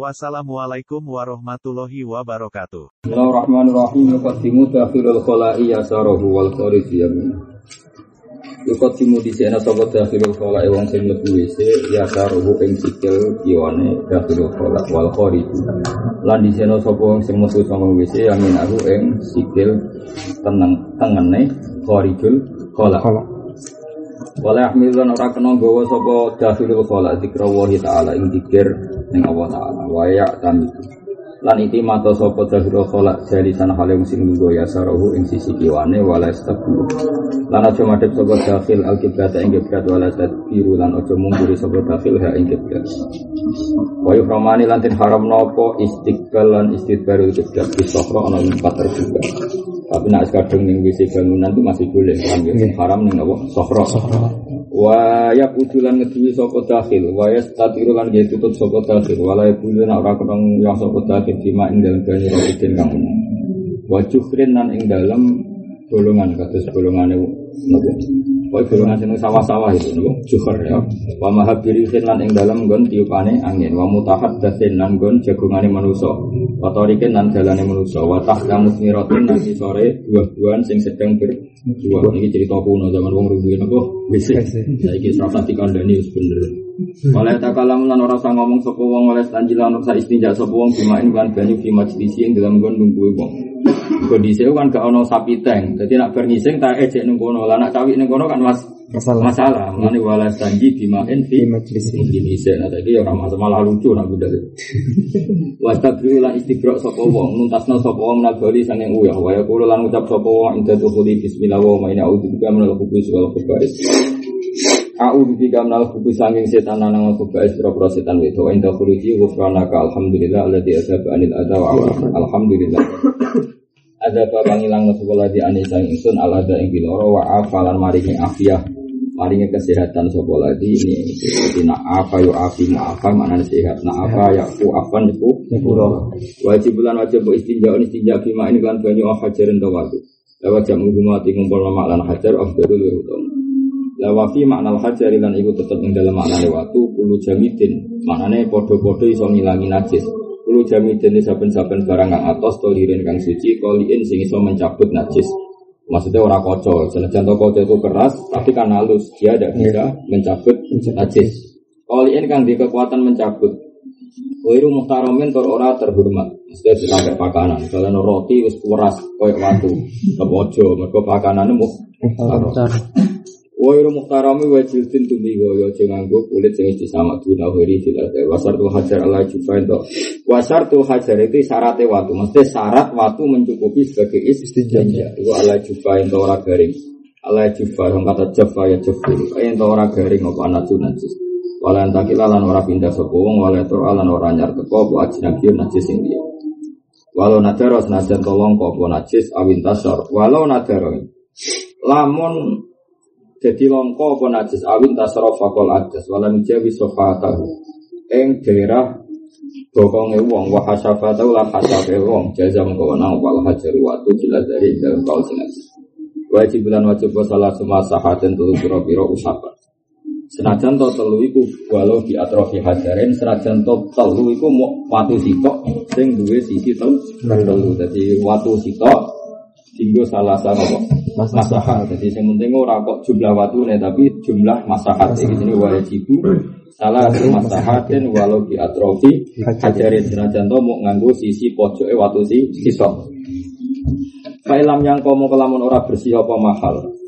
Wassalamualaikum warahmatullahi wabarakatuh. Bismillahirrahmanirrahim. Yuqaddimu dakhilul khala'i yasarahu wal khariji yamin. Yuqaddimu di sena sapa dakhilul khala'i wong sing mlebu WC yasarahu ing sikil kiwane dakhilul khala' wal khariji. Lan di sena sapa wong sing saka WC yamin aku ing sikil teneng tengene kharijul khala'. Wala ahmilun ora kena gawa sapa dakhilul khala zikra wa ta'ala ing zikir ning Allah taala wa ya. Lan iki mata sapa dakhilul khala jari sana hale sing nggo ya sarahu ing sisi kiwane wala istabu. Lan aja madhep sapa dakhil al kiblat ing kiblat wala tadbiru lan aja mungguri sapa dakhil ha ing kiblat. Wa yuhramani lan tin haram napa istiqbal lan istidbarul kiblat di sokro ana empat terbuka. Tapi nak kadang ning WC bangunan itu masih boleh kan. Haram ning apa? Sokro. Wa ya udulan ngeduwi sapa dakhil, wa ya lan ya tutut sapa dakhil, wala ya bulu nak ora ketong yang sapa dakhil bima ing dalem banyu rodin kang. Wa jufrin lan ing dalem bolongan kados bolongane Koi golongan sing sawah-sawah itu nopo juhur ya. Wa mahabirihin lan ing dalem nggon tiupane angin. Wa mutahad dasin lan nggon jagongane manusa. Wa tarikin lan dalane manusa. Wa tahkamu miratin lan sore buah-buahan sing sedang berbuah. Ini cerita kuno zaman wong rubuhe napa? Wis. Saiki serasa dikandani wis bener. Oleh takalam lan ora usah ngomong sapa wong oleh tanjilan ora istinja sapa wong bimain kan banyu fi ing dalam nggon nunggu wong. Kondisi kan gak ono sapi tank. Jadi nak bernising tak ejek nung kono. Lah nak cawik nung kono kan mas masalah. Masalah. Mulane wala sanji bimain fi majlis. Mungkin isi. Nah tadi orang masa malah lucu nak budal. Wastabri lan istigrok sapa wong. Nuntasno sapa wong nabali sanging uyah. Wa yaqulu lan ucap sapa wong inda tukhuli bismillah wa ma'ina a'udzu bika minal khubus wal khaba'is. A'udzu bika minal khubus sanging setan lan nang khaba'is pro setan itu. Inda khuluji ghufranaka alhamdulillah alladzi asaba anil adha wa alhamdulillah. Ada babang ilang sekolah di anisang ingsun al ada ing biloro wa afalan maringi afiyah. Maringi kesehatan sopo lagi? Ini jadi nak apa yo afi apa mana sehat. Nak apa ya ku afan itu pura wajib bulan wajib bu istinja istinja bima ini kan banyak hajarin tawadu lewat jam menghumati ngumpul lama lan hajar afdalul wirudom lawafi makna hajar lan iku tetep ing dalam makna waktu puluh jamidin maknane podo-podo iso ngilangi najis Kulo jami jenis saben-saben barang kang atos tolirin kang suci koliin sing iso mencabut najis. Maksudnya orang kocok, senajan to kocok itu keras, tapi kan halus, dia tidak bisa mencabut najis. Koliin kang di kekuatan mencabut. Wiru muhtaromin tor ora terhormat. Maksudnya sampai pakanan. Kalau roti wis keras koyok watu, kepojo, mereka pakanannya muhtarom. Wa iru muhtarami wa jildin tumi wa yo nganggo kulit sing iki sama guna hiri fil wasar tu hajar ala jufa itu. Wasar tu hajar itu syaratnya watu mesti syarat watu mencukupi sebagai istinja itu ala jufa itu ora garing. Ala jufa yang kata jafa ya jafu itu ora garing apa anak najis. Wala antakila lan ora pindah sapa wong wala tur lan ora nyar teko apa ajnabi najis sing dia. Walau nadaro senajan tolong apa najis awin tasor walau nadaro lamun jadi longko apa najis? Awin tasrof fakol ajas walam jawi sofatahu. Eng daerah bokonge wong wa hasafatahu lan hasafe wong. Jaza mengko wal hajar watu jelas dari dalam kaul sinajis wajib bulan wajib salah semua sahaten telu pira-pira usapan senajan to telu iku walau di atrofi hajarin senajan to telu iku watu sitok sing duwe sisi telu dadi watu sitok tinggal salah satu masahat. Jadi yang penting ora kok jumlah nih tapi jumlah masahat. Di sini wajib salah satu masahatin walau di atrofi hajarin senajan to mau nganggo sisi pojoknya watu si sisok. Kailam yang kamu kelamun ora bersih apa mahal.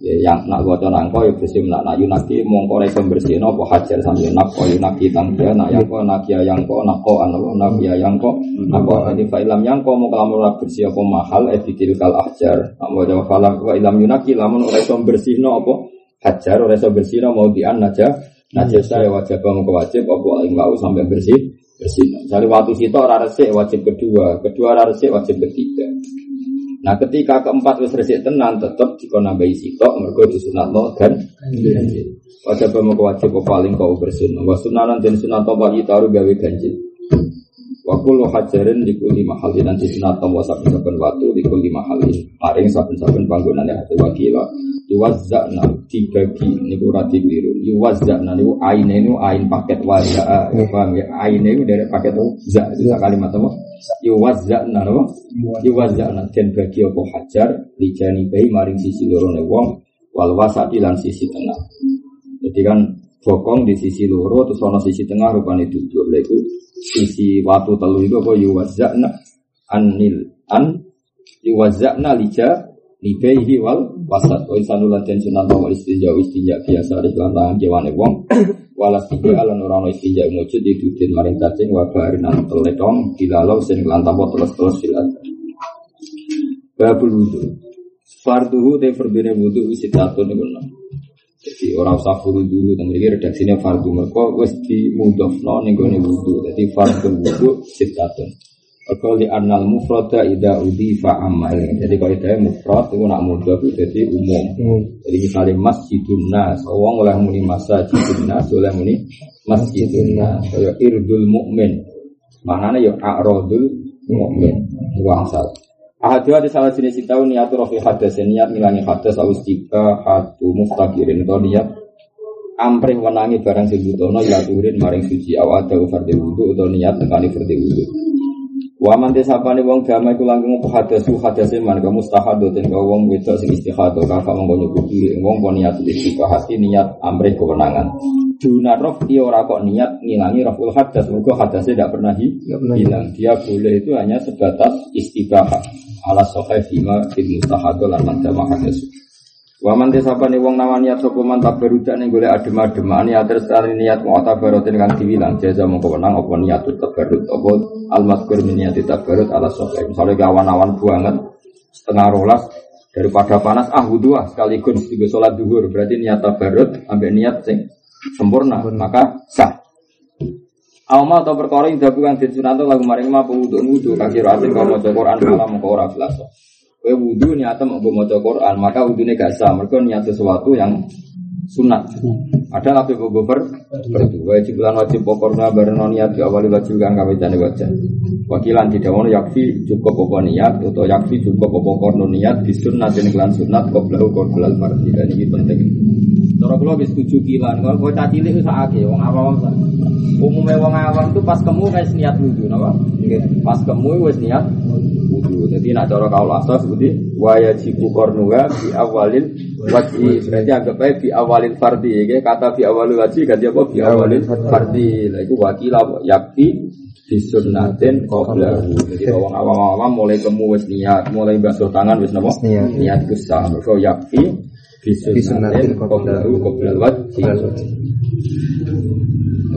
Ya yang nak gua nangko ya bersih nak nak yunaki mongko reso bersih nopo hajar sambil nako yunaki tangkia nak yang ko nakia yang ko nako anu nakia yang ko nako jadi fa'ilam yang ko mau kelamun ora bersih apa mahal etikil kal hajar mau jawab falam wa ilam yunaki lamun reso bersih no apa hajar reso bersih no mau dian naja naja saya wajib mau wajib apa enggak sampai bersih bersih. Jadi waktu situ ora resik wajib kedua, kedua ora resik wajib ketiga. Nah ketika keempat wis resik tenan tetep dikon nambahi sitok mergo disunatno dan ganjil. Wajib mau wajib paling kau bersin. Wa sunanan dan sunat apa taruh gawe ganjil. Wa kullu hajarin di kulli mahali nanti sunat wa saben-saben watu di kulli mahali. Maring saben-saben panggonane hati wakila yuwazza'na dibagi niku ora dikliru. Yuwazza'na niku aine niku ain paket waza'a. Paham ya? Aine niku dari paket za itu kalimat apa? Yuwazza'na apa? Yuwazza'na den bagi apa hajar lijani bayi maring sisi loro wong wal wasati lan sisi tengah. Jadi kan bokong di sisi loro terus ono sisi tengah rupane duduk. Lha iku sisi watu telu itu apa? Yuwazakna anil an yuwazakna lija libaihi wal wasat. Wa insanu lan sunan wa istinja istinja biasa di lan tangan wong. Walas tiga lan ora ono istinja mujud didudin maring cacing wa barin an teletong dilalau sing lan tanpa terus-terus silat. Babul wudu. Farduhu te fardune wudu sitatun jadi orang usah furu dulu, dan mereka redaksinya fardu mereka wes di mudofno nih gue wudhu. Jadi fardu wudhu sitatun. Mereka di anal mufrada ida udi fa amal. Jadi kalau itu mufrad itu nak mudah itu jadi umum. Hmm. Jadi misalnya masjidun nas, orang oleh muni masjidun nas, oleh muni masjidun nas. Kayak irdul mukmin. Mana ya a'rodul mukmin. Wang salah. Ahadu ada salah jenis tahu niat rofi hadas niat ngilangi hadas awis tiga hatu mustaqirin atau niat amprih wenangi barang sing butono ya turin maring suci awal ada fardhu wudu atau niat tekani fardhu wudu. Wa man desapane wong damai ku langkung hadasu hadase man ka mustahado den ka wong wedok sing istihadah kakak mongko nyukupi wong kon niat hati niat amrih kewenangan. Duna rof dia ora kok niat ngilangi roful hadas mergo hadasnya tidak pernah hilang. Dia boleh itu hanya sebatas istiqahah ala sahih fima fil mustahado lan jamaah hadas. Wa man desapane wong nawan niat sapa man tabarudak ning golek adem-adem niat terus niat mau tabarutin kang diwilang jaza mongko wenang apa niat tabarut apa al mazkur min niat tabarut ala sahih. Misale awan-awan banget setengah rolas daripada panas ah wudu ah sekaligus tiga sholat duhur berarti niat tabarut ambek niat sing sempurna maka sah. Amal atau perkara yang dilakukan di sunat lagu maring ma wudu wudu kaki rasin kau mau Quran malam kau ora Kue wudhu niatnya mau baca Quran, maka wudhunya gak sah. Mereka niat sesuatu yang sunat. Ada nabi bobo ber. Wajib lan wajib pokoknya bernon niat di awal wajib kan kami jani wajah. Wakilan tidak mau yakfi cukup pokok niat atau yakfi cukup pokok niat di sunat dan kelan sunat kau belau kau belal fardi dan ini penting. Cara kula wis tujuh kilan, kalau kowe caci wis sakake wong awam. Umumnya wong awam itu pas kemu wis niat wudhu, napa? Pas kemu wis niat wudhu. Jadi nak cara kaul asal seperti waya jibu kornuga di awalin wajib. Berarti anggap aja di awalin fardi. Ya. Kata di awalin wajib ganti apa? Di awalin fardi. Lah itu wakil yakti disunnatin qablahu. Jadi orang awam-awam mulai kemu wis niat, mulai basuh tangan wis napa? Niat. Kusah. Mergo yakti disunnatin qablahu qabla wajib.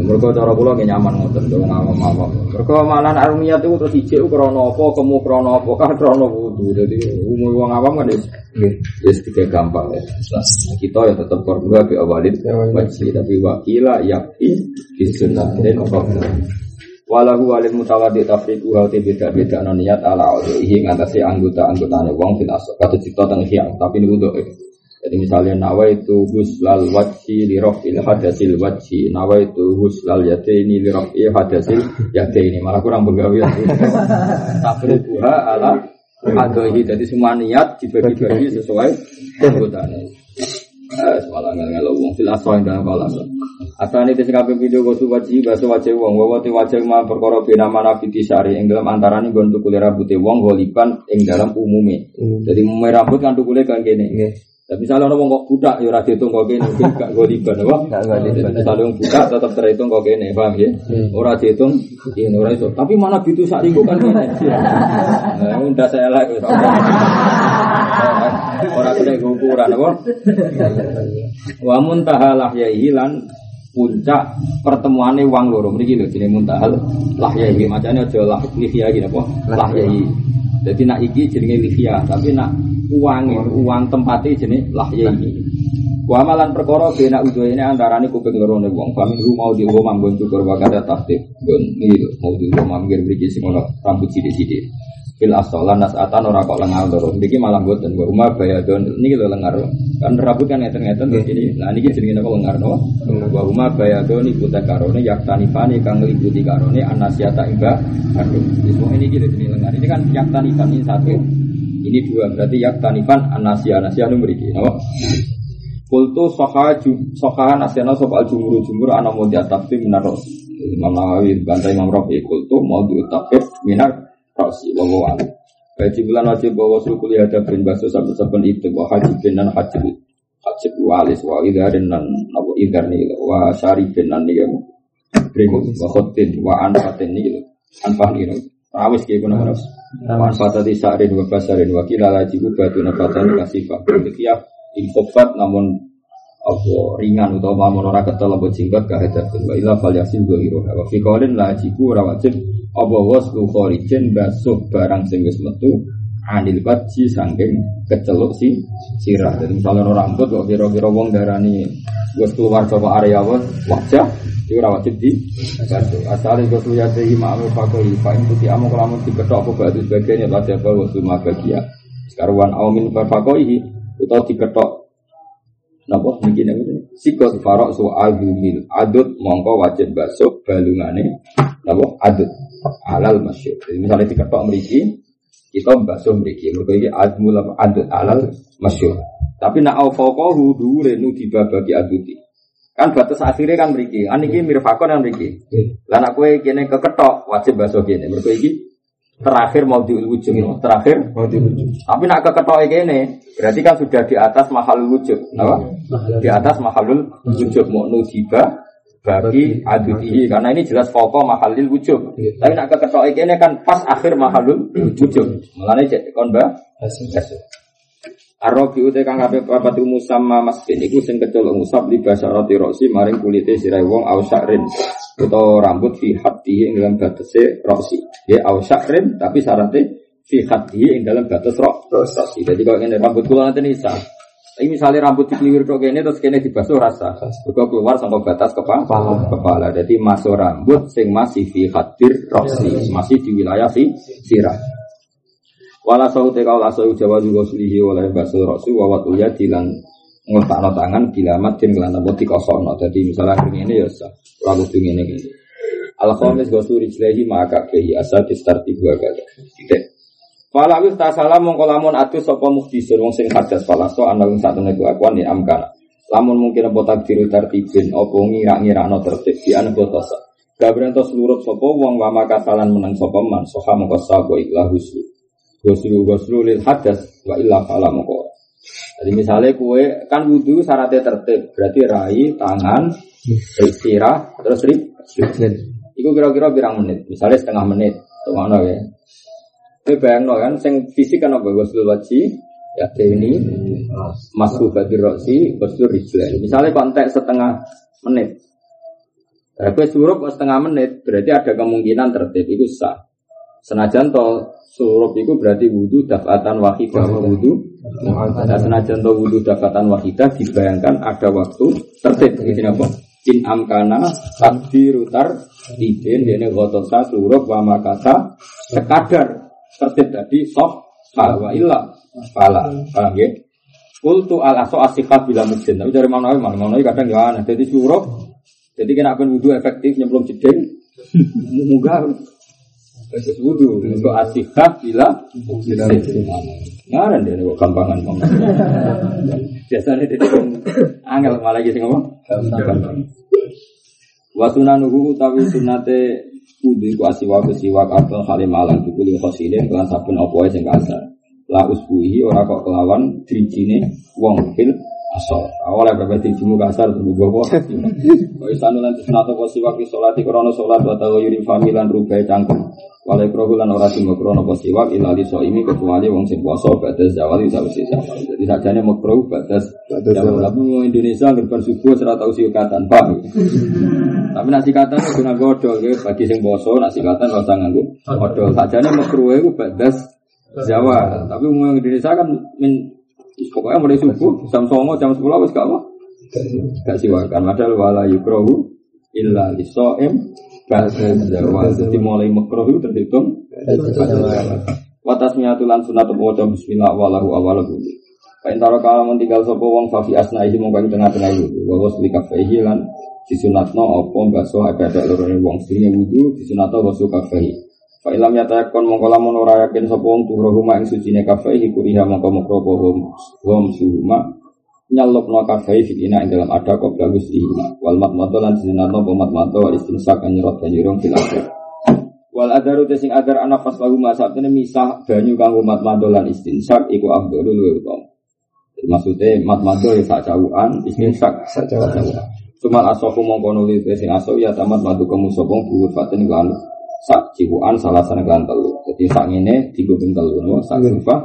Mereka cara kula nggih nyaman ngoten to ngawam-awam. Mereka malah arumiyat itu terus ijek krana apa, kemu krana apa, kan krana wudu. Dadi umum wong awam kan nggih wis tiga gampang ya. Kita ya tetap korban bi awalin wajib tapi wakila yakti disunnatin apa. Walahu walil mutawadi tafriqu hati beda-beda niat ala aulihi ngatasi anggota-anggotane wong fil asok kata cipta teng tapi ini untuk jadi misalnya nawa itu huslal wajhi li il hadasil wajhi, nawa itu huslal ini li il hadasil ini malah kurang begawi. buha ala adohi. Jadi semua niat dibagi-bagi sesuai kebutuhannya. Eh, semalam nggak fil asal yang dalam kalas. Asal ini kabeh video tuh wajib bahasa wajib wong, gue tuh wajib mah perkara bina mana fiti sari yang dalam antara nih gue untuk kuliah rambutnya wong golipan yang dalam umumnya. Jadi umumnya rambut kan tuh kuliah kan gini. Tapi misalnya orang kok budak, ya rasa itu kok mungkin gak gue liban, apa? Misalnya orang budak tetap terhitung kok gini, paham ya? Hmm. Orang dihitung, ini orang itu. Tapi mana bitu saat itu kan gini. Nah, udah saya lagi. Orang kena ukuran, apa? Wa muntahalah ya hilang puncak pertemuannya wang loro mriki lho jenenge muntahal lahyahi macane aja lah lihya iki apa lahyahi jadi nak iki jenenge lihya tapi nak uang uang tempatnya jenis lahya ini. Wa perkara bena udo ini kuping loro ne wong. Kami lu mau di rumah gon cukur wakada tahti. Gon iki mau di ono rambut sithik-sithik. Fil asolan nasatan ora kok lengar loro. Niki malah boten wa umma bayadun niki lho lengar. Kan rambut kan ngeten-ngeten ini. Nah niki jenenge apa lengar no? Wa umma bayadun iku takarone yaktanifani kang ngeliputi karone anasiata iba. Aduh, semua ini gitu jenenge lengar. Ini kan yaktanifan ini satu. Ini dua berarti yaktanifan anasia anasia nu mriki. Napa? Kultu soha soha nasional soal jumur jumur anak mau diatasi minar Imam Nawawi bantai Imam Rafi kultu mau diutapir minar Wawa wali. Haji bulan wajib bawa suku lihat bin baso sampai saben itu bahwa haji bin dan haji haji walis wa idarin dan abu idar nih wa syari bin dan nih Berimu wa khotin wa anfatin nih anfah nih Rawis kayak guna mana? Manfaat tadi sa'rin wa basarin wa kila laji batu nafatan kasifah. Ketika infofat namun apa ringan utawa mamun ora ketel apa jingkat kahadatin wa ila fal yasil wa fi qaulin la jibu ora wajib apa waslu kharijin basuh barang sing wis metu anil baji saking keceluk si sirah. Jadi misalnya rambut kok kira-kira wong darani wis keluar coba area wajah itu ora wajib di basuh. Itu suya tehi ma'amil fakoi fa in tuti amu kelamun diketok apa batu sebagian ya wajib bahwa suma bagia. Sekarang amin fakoi atau diketok Napa? Niki niku sikot farok su agumil adut mongko wajib basuh balungane napa adut alal masyur. Jadi misalnya diketok mriki kita basuh mriki. Mergo iki admul adut alal masyur. Tapi nak au faqahu dhuwure nu dibabagi aduti. Kan batas akhirnya kan mriki. An iki mirfakon yang mriki. Lah nak kowe kene keketok wajib basuh kene. Mergo iki terakhir mau diwujud terakhir mau diwujud tapi nak keketok ini berarti kan sudah di atas mahal wujud apa di atas mahalul wujud mau nudiba bagi adutihi karena ini jelas pokok mahalil wujud. Tapi nak keketok ini kan pas akhir mahalul wujud. Mulanya cek konba Arabi uti kang kabeh papat sama masjid iku sing kecolok musab di roti rosi maring kulite sirai wong au syakrin. Utawa rambut fi hati ing dalam batase rosi. Ya au syakrin tapi syaratnya fi hati ing dalam batas rosi. Jadi kalau ini rambut kula nanti nisa. Ini misalnya rambut dikeliwir kok ini terus kene dibasuh rasa. Mergo keluar sampai batas kepala. Kepala. Jadi masuk rambut sing masih fi hadir rosi, masih di wilayah fi sirah. Wala saute kau lasau jawa juga sulihi oleh basul rasul wawat uya dilan ngotak tangan dilamat din kelan apa dikosono. Jadi misalnya ini ya sah. Lalu ini ini. Al khamis gosu rijlehi maka kehi asa distarti dua kali. Fala wis ta salam mongko lamun atus sapa muhdisur wong sing hadas fala so ana wong satune ku akuan ni amkana. Lamun mungkin apa takdiru tertibin apa ngira-ngirakno tertib di ana botosa. Gabren to seluruh sapa wong wa makasalan menang sapa man soha mongko sabo ikhlas husnu. Goslu goslu lil hadas wa illa fala moko. Jadi misalnya kue kan wudhu syaratnya tertib, berarti rai, tangan, istirahat, terus rib, Iku kira-kira birang menit, misalnya setengah menit, tuh ya? Ini bayang no kan, sing fisik kan apa goslu wajib, ya ini masuk bagi rosi, goslu rijlen. Misalnya konteks setengah menit, Tapi surup setengah menit, berarti ada kemungkinan tertib, itu sah. Senajan to surup itu berarti wudhu dafatan wahidah wudhu. Nah, senajan to wudhu dafatan wahidah dibayangkan ada waktu tertib di apa? In amkana takdirutar ibin dene gotosa surup wa makasa sekadar tertib tadi soh wa illa. Pala paham ya? Kultu al aso asikah bila mungkin tapi dari mana mana mana kadang ya aneh. Jadi surup jadi kena pun wudhu efektif nyemplung jeding muga. Terus wudhu untuk asikah bila Ngaran dia kok gampangan. Biasanya dia angel malah gitu ngomong. Wasunanuhu utawi sunate kudu iku asiwa siwak atau halim alam iku li khosine kelan saben apa wae sing kasar. La usbuhi ora kok kelawan drijine wong fil asal. Awalnya bapak dirijimu kasar tunggu bawa. Kau istanu nanti senato posi waktu sholat krono sholat atau yuri familan rubai cangkem. Walai krohulan ora tunggu krono posi waktu ilali so ini kecuali wong sing poso batas jawali sausi zawal. Jadi sajanya mau kroh batas jawal. Tapi Indonesia ngerban subuh serata usia katan pak. Tapi nasi katan itu guna godol ya. Bagi sing poso nasi katan gak usah nganggu godol. Sajanya mau kroh itu batas Jawa. Tapi umum Indonesia kan Pokoknya mulai subuh jam songo jam sepuluh wis gak apa. Gak siwakan. Padahal wala yukrohu illa lisoem bahasa Jawa. Jadi mulai makroh itu terhitung. Watas miatulan sunat waca bismillah walahu awalahu. Kain taro kalau tinggal sopo wong fafi asna isi mongko ing tengah-tengah wudu. Wa wasli kafaihi lan disunatno apa baso ebek lorone wong sing wudu disunatno wasu kafaihi. Fa ilam yatakon mongko lamun yakin sapa wong tuhruhuma ing sucine kafaihi kuriha mongko mongko hum hum suhuma nyalopno kafai fil ina ing dalam ada kok bagus ihma wal matmato lan sinatno pemat mato wal istinsak nyerot banyurung fil akhir Wal adaru tesing adar pas lagu masa ini misah banyu kanggo mat madolan istinsak iku abdul luwe utama. Maksudnya mat madol ya sak jauhan, istinsak sak jauhan. Cuma asofu mongko nuli tesing aso ya tamat madu kamu sopong buur fatin kan sak cipuan salah sana telu. Jadi sak ngene tiga ping telu no sak rupa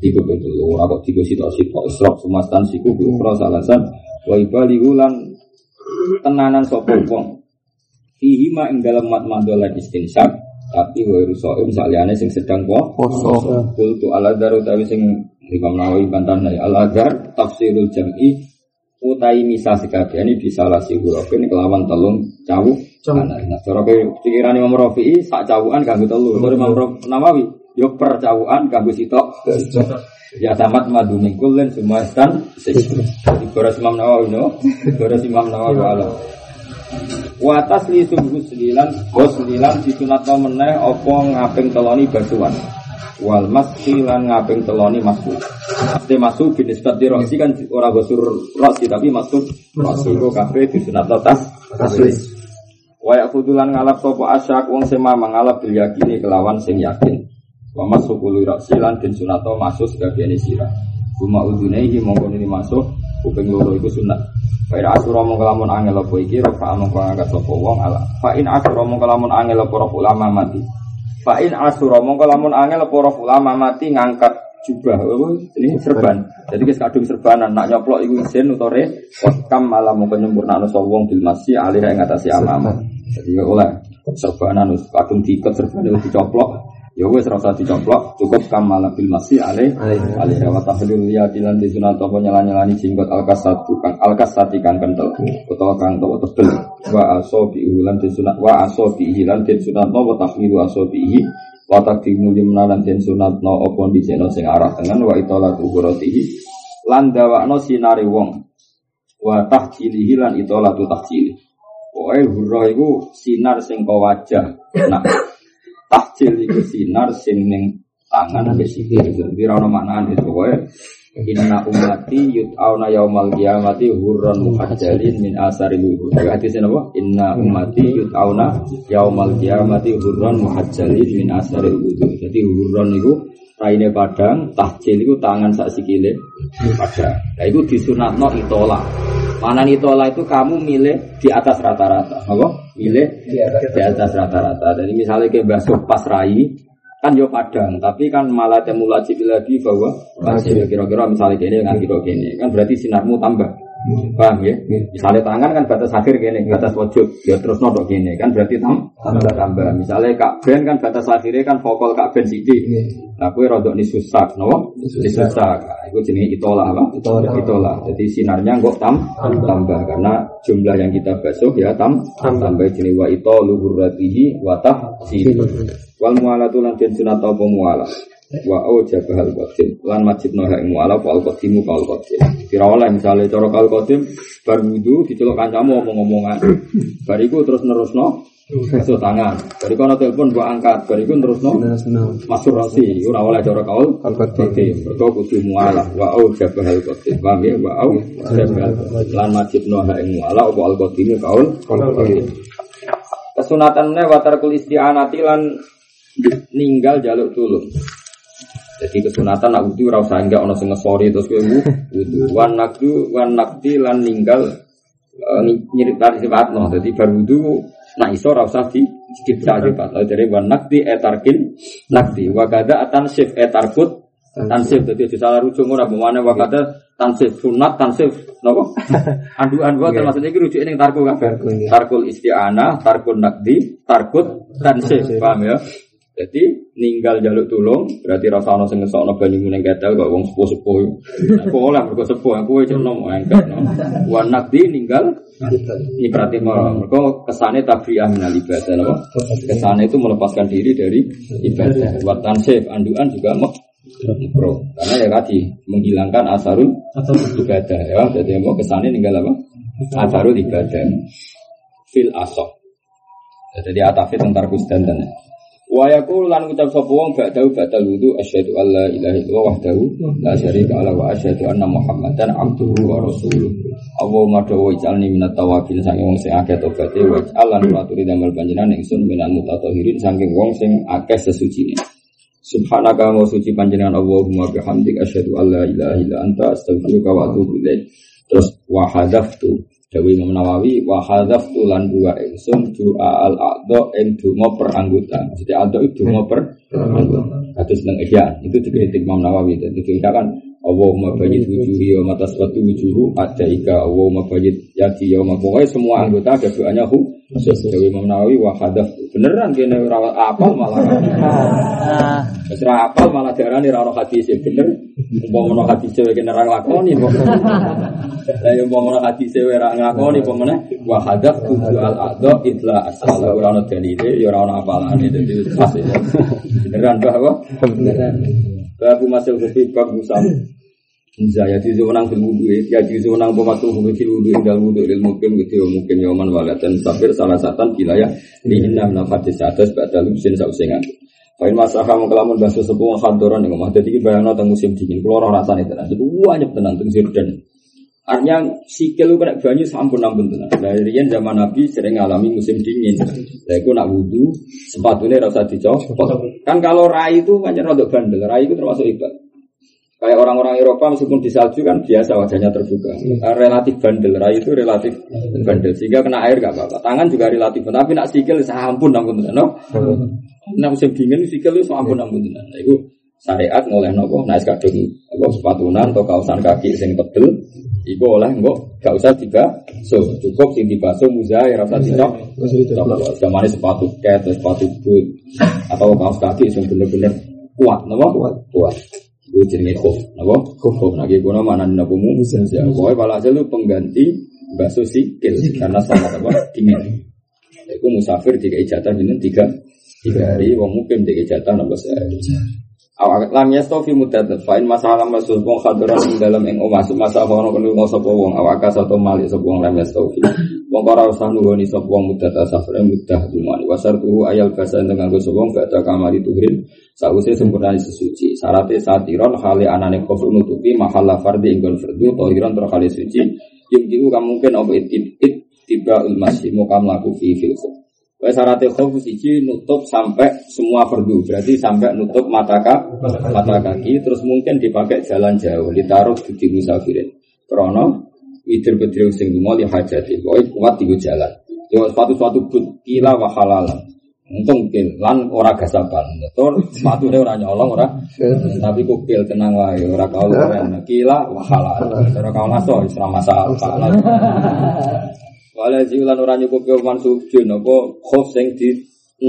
tiga ping telu. Ora kok tiga sitok sitok isrok sumastan siku bi ukra salasan wa ibali ulan tenanan sapa wong? Fihi ma ing dalam mat madolan istinsak tapi wa rusaim saliyane sing sedang po Poso. Kultu al adhar utawi sing Imam Nawawi bantahan dari al adhar tafsirul jam'i utai misa sekabehane bisa lasi hurufin kelawan telung cawu kanan. Nah, cara pikiran Imam Rafi'i sak cawukan kanggo telu. Cara Imam Nawawi yo per cawukan kanggo sitok. Ya tamat madu mingkulen semua stan Jadi Boros Imam Nawawi no. Boros Imam Nawawi alam. Watas li subuh selilan, bos selilan disunatno meneh apa ngaping teloni basuhan. Wal masfilan ngaping teloni masuk. Pasti masuk nisbat di rosi kan ora gosur rosi tapi masuk rosi itu kabeh disunatno tas taslis. Wayak kudulan ngalap sopo asyak wong sema mangalap bil yakini kelawan sing yakin. Wa masuk kulu rosi lan din sunatno masuk sebagai sirah. Cuma udune iki mongko ini masuk kuping loro iku sunat. Fa in asura mongko lamun angel apa iki rafa mongko angkat sapa wong ala. Fa in asura mongko lamun angel apa ulama mati. Fa in asura mongko lamun angel apa roh ulama mati ngangkat jubah apa ini serban. Jadi wis kadung serbanan nak nyoplok iku isin utore kam malah mongko nyempurnakno sapa wong bil masih alih ing ngatasi amam. Jadi ya oleh serbanan wis kadung diiket serban dicoplok. Ya wis rasa dicoplok cukup kam malah bil masih alih alih. rawat tahlil ya dilan di sunat apa nyala-nyalani jenggot alkasat kang alkasati kang kental utawa kang tawa tebel. Wa aso bi ulan di sunat wa aso bi hilan di sunat wa tahlilu aso bi hi wa takdimu limnalan di sunat no apa di seno sing arah tengen wa itola kuburatihi lan dawakno sinari wong wa tahjilihi lan itola tu tahjili Pokoknya hurrah itu sinar sing wajah Nah tahjil itu sinar sing ning tangan sampai sikil Jadi rana maknaan itu pokoknya Inna umati yut'auna yaumal qiyamati hurran muhajjalin min asari luhur. Jadi hadisnya apa? Inna umati yut'auna yaumal qiyamati hurran muhajjalin min asari luhur. Jadi hurran itu raine padang, tahjil itu tangan sak sikile padang. Nah itu disunatno itola. Mana itola itu kamu milih di atas rata-rata. Apa? Milih di atas rata-rata. Jadi misalnya kayak basuh pas rai, kan yo padang, tapi kan malah temu lagi bahwa masih kira-kira misalnya gini nggak kira gini, kan berarti sinarmu tambah. Paham ya? Misalnya tangan kan batas akhir gini, batas wujud, ya terus nodok gini, kan berarti tam tambah tambah. Misalnya kak ben kan batas akhirnya kan vokal kak ben siji. Nah, kue rodok ni susak, no? Disusak. Nah, itu jenis itola apa? Itola. Jadi sinarnya kok tam tambah karena jumlah yang kita basuh ya tam tambah jenis wa ito luhuratihi wa tahsil. Wal mualatu lan den sunat apa muala. Wa au jabahal qadim lan majib noha ing muala wa al qadimu ka al qadim. Kira oleh misale cara kal qadim bar wudu diceluk kancamu omong-omongan. Bar iku terus nerusno basuh tangan. Bari kono telepon mbok angkat, bar iku terusno masuk rosi, iku ora oleh cara kaul qadim. Mergo kudu muala wa au jabahal qadim. Paham ya? Wa au jabahal lan majib noha ing muala wa al qadimu ka al qadim. Kesunatannya watarkul isti'anati lan ninggal jaluk tulung. Jadi kesunatan nak wudu ora usah enggak ono sing ngesori terus kowe wudu. Wan nakdu wan nakdi lan ninggal eh, nyirita sifatno. Jadi bar wudu nak iso ora usah di dicipta sifat. Lalu dari wan nakdi etarkin nakdi. Wa kada atansif etarkut tansif jadi salah rujuk ora bagaimana wa kada tansif sunat tansif napa? Andu-andu termasuk iki rujuk ning tarku kabeh. Tarkul isti'anah, tarkul nakdi, tarkut tansif. Paham ya? Jadi ninggal jaluk tulung berarti rasa ono sing ngesokno banyu ning ketel kok wong sepuh-sepuh. Aku oleh mergo sepuh aku wis nom engket no. Wa nakdi ninggal ini berarti mereka kesane tabriyah minal ibadah no? Kesane itu melepaskan diri dari ibadah. Wa tansif anduan juga mau Bro, karena ya tadi menghilangkan asarul ibadah ya. Jadi mau kesane ninggal apa? Asarul ibadah. Fil asok. Jadi atafit tentang dan dan Wa yaqul lan ngucap sapa wong ba'dahu ba'dal wudu asyhadu alla ilaha illallah wahdahu la syarika lahu wa asyhadu anna muhammadan abduhu wa rasuluh. Allahumma dawa ij'alni minat tawabin saking wong sing akeh tobaté wa ij'alan waturi damel panjenengan ingsun minal mutatahhirin saking wong sing akeh sesucine. Subhanaka wa suci panjenengan Allahumma bihamdik asyhadu alla ilaha illa anta astaghfiruka wa atubu ilaik. Terus wa hadaftu Dawi Imam Nawawi wa hadaf tulan dua ingsun doa al aqdo ing donga per anggota. Jadi aqdo itu donga per anggota. Kados nang ihya itu dikritik Imam Nawawi dan itu kan Allahumma bayyid wujuhi wa mata suatu wujuhu ada ika Allahumma bayyid yati ya pokoknya semua anggota ada doanya hu. Dawi Imam Nawawi wa hadaf. Beneran kene ora apal malah. Wis apal malah diarani ora ono hadis. Bener. Umpama ono hadis kene ora lakoni lah yang mau ngono hati sewe ra ngakoni apa meneh? Wa hadaf tuju al aqdo itla asal. Ora ono dalile ya ora ono apalane. Dadi ya. Beneran bahwa beneran. Babu masih lebih bab musam. Zaya di zona fil wudu ya di zona pematu fil wudu dalam wudu ilmu mungkin gitu mungkin yoman walatan sabir salah satan wilayah di enam nafas atas badal musim sausengan. Kain masalah kamu kelamun bahasa sepuh kantoran yang ngomong. Jadi bayang nonton musim dingin. Orang rasanya tenang, itu banyak tenang tungsir dan Artinya sikil kena banyu sampun ampun tenan. Dari yang zaman Nabi sering ngalami musim dingin. Lah iku nak wudu sepatunya rasa dicopot. Kan kalau rai itu banyak rada bandel. Rai itu termasuk ibadah. Kayak orang-orang Eropa meskipun di salju kan biasa wajahnya terbuka. Relatif bandel, rai itu relatif bandel sehingga kena air gak apa-apa. Tangan juga relatif, tapi nak sikil sampun ampun tenan. No? Nah musim dingin sikil itu sampun ampun tenan. Nah, syariat ngoleh nopo? Naik kadung apa sepatunan atau kausan kaki sing tebel iku oleh enggak gak usah tiga so cukup sing dibasuh muzai rasa tidak zaman sepatu ket sepatu boot atau kaos kaki sing bener-bener kuat nopo? Kuat. Kuat. Itu jenenge khuf nopo? Khuf. Nah iki kono mana nopo? Mu ya pokoke walhasil itu pengganti basuh sikil karena sama apa? Dingin. Iku musafir tiga ijatan ini tiga tiga hari wong mungkin tiga ijatan nopo? Saya Awak lam yastofi mudat fa'in masalah masul wong khadran ing dalam ing omah. Masalah ono wong sapa wong awak satu malik sapa wong lam yastofi wong ora usah nungoni sapa wong mudat safar mudah dumani wasar tuhu ayal basa dengan sapa wong gak kamari tuhrin. Sause sempurna sesuci syaratnya satiron hale anane kufur nutupi mahalla fardi ing fardu tahiran ter hale suci. Yang diu mungkin apa it it tiba ulmasi mau kamu laku fi fil Wes syarat khuf siji nutup sampai semua fardu. Berarti sampai nutup mata kaki, mata kaki terus mungkin dipakai jalan jauh, ditaruh di musafirin. Krono widir bedri sing lunga li hajati. Pokoke kuat di jalan. Yo sepatu-sepatu but kila wa halalan. Untung kil lan ora gasaban. Tur sepatune ora nyolong ora. Tapi kukil tenang wae ora kaul. Kila wa halal. Ora kaul aso. Wala ziulan ora nyukup yo mansujun apa khof sing di 6.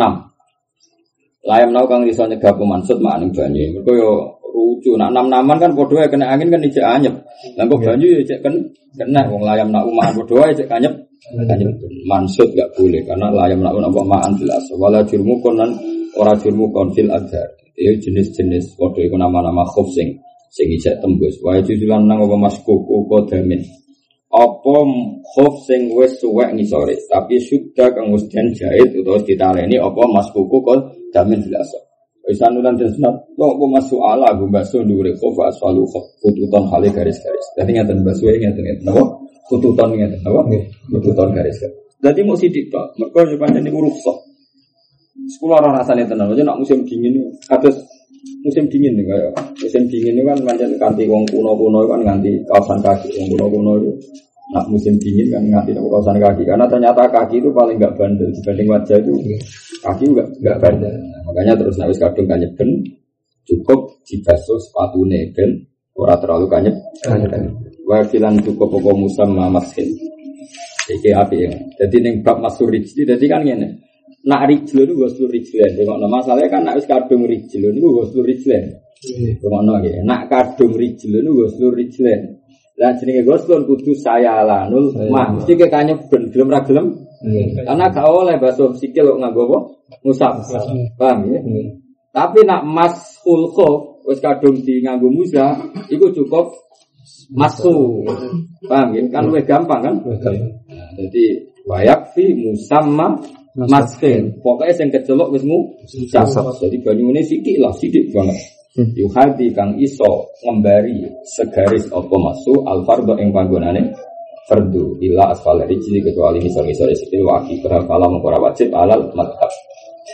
Layam nau kang iso nyegah pemansut maning banyu. Mergo yo lucu. Nak enam-naman kan padha kena angin kan ijek anyep. Lah kok banyu yo ijek kan kena wong layam nak umahan padha ijek anyep. Anyep mansut gak boleh karena layam nak apa maan jelas. Wala jurmu konan ora jurmu kon fil adhar. Itu jenis-jenis padha iku nama-nama khof sing sing ijek tembus. Wa jujulan nang apa mas koko kodamin apa khuf sing wis suwek ngisore tapi sudah kang wis den jahit utawa ditaleni apa mas kuku kok damin biasa Isan nulan dan sunat, lo apa masuk ala gue baso dure khuf aswalu khuf kututan hale garis-garis. Jadi ngeten baso ini ngeten ngeten, apa? Kututan ngeten, apa? Kututan garis-garis. Jadi mau sidik pak, mereka sepanjang ini uruk sok. Sekolah orang rasanya tenang, aja nak musim dingin, atas musim dingin nih kayak. Musim dingin itu kan macam ganti wong kuno kuno kan ganti kawasan kaki. Wong kuno kuno itu nah musim dingin kan ganti kawasan kaki. Karena ternyata kaki itu paling nggak bandel. Dibanding wajah itu kaki nggak nggak bandel. Nah, makanya terus nabis kadung kanyep ben cukup dibasuh sepatu ben ora terlalu kanyep wakilan cukup pokok musam mamaskin Iki api ya. Jadi neng bab masuk rizki, jadi kan gini. Nak rijlun itu goslu rijlen. Tengok masalahnya kan nak wis kadung rijlun itu goslu rijlen. Tengok ya. Nak kadung rijlun itu goslu rijlen. Lah jenenge goslun kudu saya lanul mah. Mesti ke kanya ben gelem ra gelem. Karena gak oleh basuh sikil kok nganggo apa? Musab. Paham ya? Tapi nak mas khulkho wis kadung di nganggo musa, iku cukup masu. Paham ya? Kan lebih gampang kan? Nah, jadi wayak fi musamma maskin. Pokoknya yang kecelok wis mu Jadi banyu ini sidik lah, sidik banget. Yuhadi kang iso ngembari segaris apa masu al fardo ing panggonane fardu ila asfal rijli kecuali misal-misal sikil waki kira kala mengkora wajib alal madhab.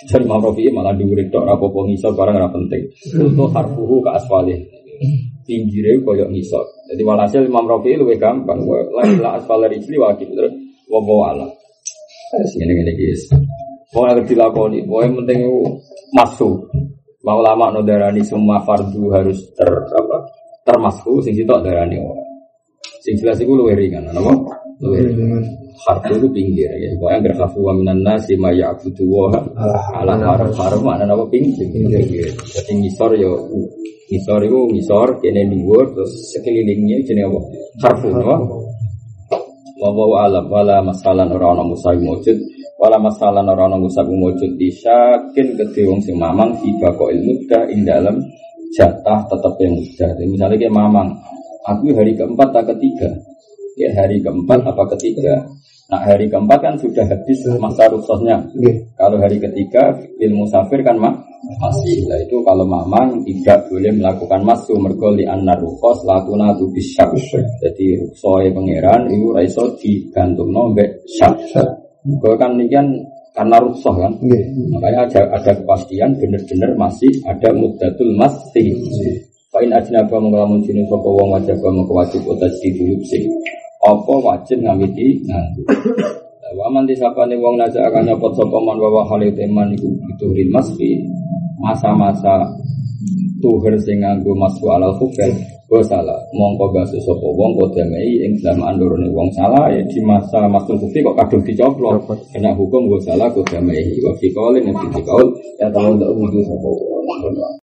Jadi Imam Rafi'i malah diurik dok rapopo ngisor barang ora penting. Itu harfuhu ke asfali. Pinggirnya koyok ngisor. Jadi walhasil Imam Rafi'i lebih gampang. Ila asfal rijli waki terus wabawa alam. Ini ini guys. Pokoknya dilakoni, pokoknya penting masuk. Mau lama no darani semua fardu harus ter apa termasuk sing sitok darani ora. Sing jelas iku luwih ringan, napa? Luwih ringan. Fardu itu pinggir ya. Pokoknya agar khafu wa minan nasi ma ya'budu wa ala haram haram mana napa pinggir. Pinggir. Jadi ngisor yo ngisor itu ngisor kene dhuwur terus sekelilingnya jenenge apa? Harfu napa? Wa alam. Wala masalan ora ana musai mujud. Wala masalah ora ana ngusap mujud. Isyakin kedhe wong sing mamang tiba kok ilmu dah ing dalam jatah tetap yang mudah. Jadi misalnya kayak mamang, aku hari keempat atau ketiga, ya hari keempat apa ketiga. Nah hari keempat kan sudah habis masa rukhsahnya. Kalau hari ketiga ilmu safir kan mah masih. Nah itu kalau mamang tidak boleh melakukan masu mergoli anar rukhos latuna tu bisyak. Jadi rukhsah pangeran itu raiso digantung nombek syak. Kau kan ini kan karena rusuh kan, makanya ada, ada kepastian benar-benar masih ada mudatul masih. Fa'in ajnaba mengelamun jinu sopo wong wajib wajib otak di dulu sing. Apa wajib ngamiti nganggu. Waman disapane wong naja akan nyopot sopo man wawa halil teman iku itu ril masfi masa-masa tuhir sing nganggo masfu alal khufel Gue salah, mongko basu sopo wong kok demei ing dalam andurane wong salah ya di masa maksud bukti kok kadung dicoplok. Kena hukum gue salah kok demei wa fi qaulin fi qaul. Ya ndak wudu sopo wong